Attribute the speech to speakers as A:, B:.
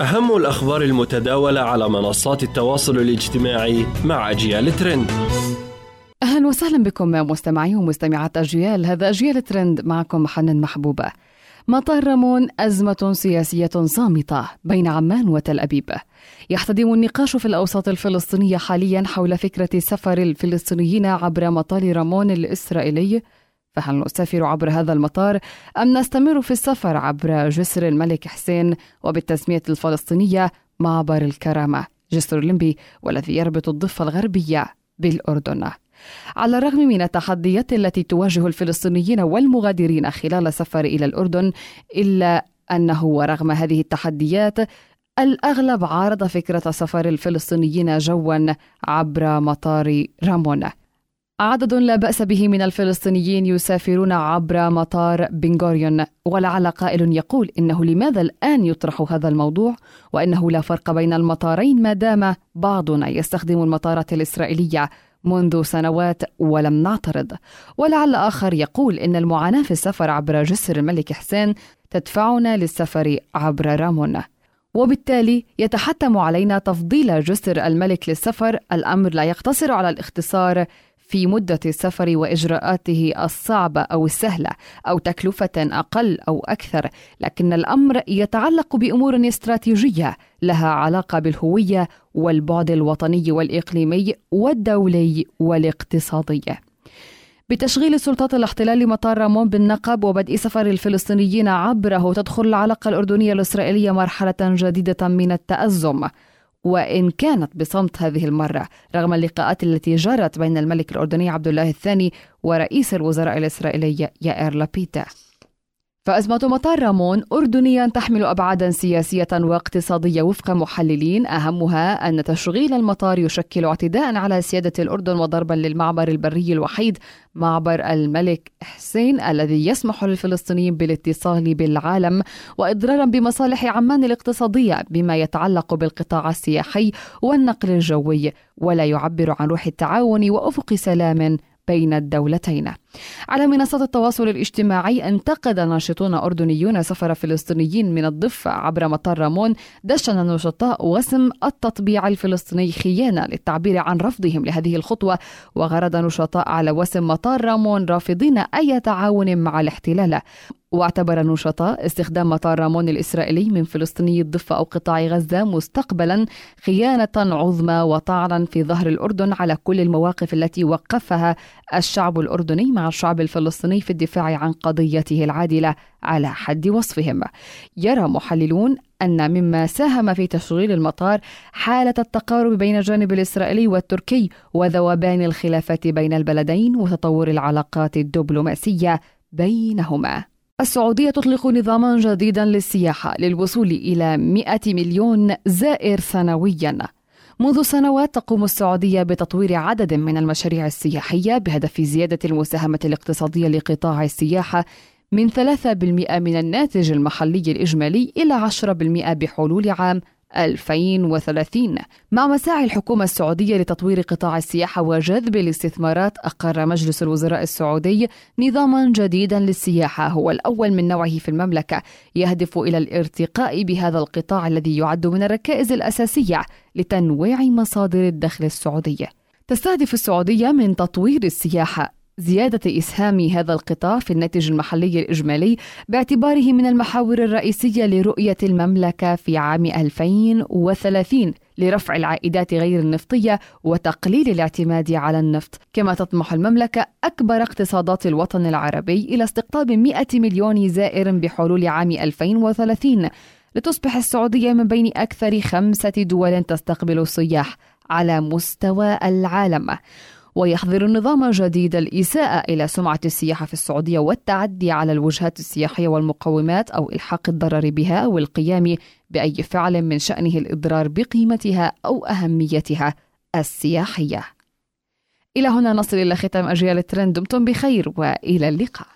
A: أهم الأخبار المتداولة على منصات التواصل الاجتماعي مع أجيال ترند.
B: أهلا وسهلا بكم مستمعي ومستمعات أجيال هذا أجيال ترند معكم حنان محبوبة. مطار رامون أزمة سياسية صامتة بين عمان وتل أبيب. يحتدم النقاش في الأوساط الفلسطينية حاليا حول فكرة سفر الفلسطينيين عبر مطار رامون الإسرائيلي فهل نسافر عبر هذا المطار أم نستمر في السفر عبر جسر الملك حسين وبالتسمية الفلسطينية معبر الكرامة؟ جسر الليمبي والذي يربط الضفة الغربية بالأردن. على الرغم من التحديات التي تواجه الفلسطينيين والمغادرين خلال السفر إلى الأردن إلا أنه ورغم هذه التحديات الأغلب عارض فكرة سفر الفلسطينيين جوا عبر مطار رامون. عدد لا بأس به من الفلسطينيين يسافرون عبر مطار بنغوريون ولعل قائل يقول إنه لماذا الآن يطرح هذا الموضوع؟ وإنه لا فرق بين المطارين ما دام بعضنا يستخدم المطارات الإسرائيلية منذ سنوات ولم نعترض. ولعل آخر يقول إن المعاناة في السفر عبر جسر الملك حسين تدفعنا للسفر عبر رامون. وبالتالي يتحتم علينا تفضيل جسر الملك للسفر. الأمر لا يقتصر على الاختصار في مدة السفر وإجراءاته الصعبة أو السهلة أو تكلفة أقل أو أكثر، لكن الأمر يتعلق بأمور استراتيجية لها علاقة بالهوية والبعد الوطني والإقليمي والدولي والاقتصادي. بتشغيل سلطات الاحتلال مطار رامون بالنقب وبدء سفر الفلسطينيين عبره تدخل العلاقة الأردنية الإسرائيلية مرحلة جديدة من التأزم وإن كانت بصمت هذه المرة رغم اللقاءات التي جرت بين الملك الأردني عبد الله الثاني ورئيس الوزراء الإسرائيلي يائر لابيتا. فأزمة مطار رامون أردنيا تحمل أبعادا سياسية واقتصادية وفق محللين أهمها أن تشغيل المطار يشكل اعتداء على سيادة الأردن وضربا للمعبر البري الوحيد معبر الملك حسين الذي يسمح للفلسطينيين بالاتصال بالعالم وإضرارا بمصالح عمان الاقتصادية بما يتعلق بالقطاع السياحي والنقل الجوي ولا يعبر عن روح التعاون وأفق سلام بين الدولتين. على منصات التواصل الاجتماعي انتقد ناشطون أردنيون سفر فلسطينيين من الضفة عبر مطار رامون دشن النشطاء وسم التطبيع الفلسطيني خيانة للتعبير عن رفضهم لهذه الخطوة. وغرد نشطاء على وسم مطار رامون رافضين أي تعاون مع الاحتلال. واعتبر النشطاء استخدام مطار رامون الإسرائيلي من فلسطيني الضفة أو قطاع غزة مستقبلا خيانة عظمى وطعنا في ظهر الأردن على كل المواقف التي وقفها الشعب الأردني مع الشعب الفلسطيني في الدفاع عن قضيته العادلة على حد وصفهم. يرى محللون أن مما ساهم في تشغيل المطار حالة التقارب بين الجانب الإسرائيلي والتركي وذوبان الخلافات بين البلدين وتطور العلاقات الدبلوماسية بينهما. السعودية تطلق نظاما جديدا للسياحة للوصول إلى 100 مليون زائر سنويا. منذ سنوات تقوم السعودية بتطوير عدد من المشاريع السياحية بهدف زيادة المساهمة الاقتصادية لقطاع السياحة من 3% من الناتج المحلي الإجمالي إلى 10% بحلول عام 2030 مع مساعي الحكومة السعودية لتطوير قطاع السياحة وجذب الاستثمارات أقر مجلس الوزراء السعودي نظاما جديدا للسياحة هو الأول من نوعه في المملكة. يهدف إلى الارتقاء بهذا القطاع الذي يعد من الركائز الأساسية لتنويع مصادر الدخل السعودية. تستهدف السعودية من تطوير السياحة. زيادة إسهام هذا القطاع في الناتج المحلي الإجمالي باعتباره من المحاور الرئيسية لرؤية المملكة في عام 2030 لرفع العائدات غير النفطية وتقليل الاعتماد على النفط. كما تطمح المملكة أكبر اقتصادات الوطن العربي إلى استقطاب 100 مليون زائر بحلول عام 2030 لتصبح السعودية من بين أكثر خمسة دول تستقبل السياح على مستوى العالم. ويحظر النظام الجديد الإساءة إلى سمعة السياحة في السعودية والتعدي على الوجهات السياحية والمقومات أو إلحاق الضرر بها أو القيام بأي فعل من شأنه الإضرار بقيمتها أو أهميتها السياحية. إلى هنا نصل إلى ختام أجيال الترند دمتم بخير وإلى اللقاء.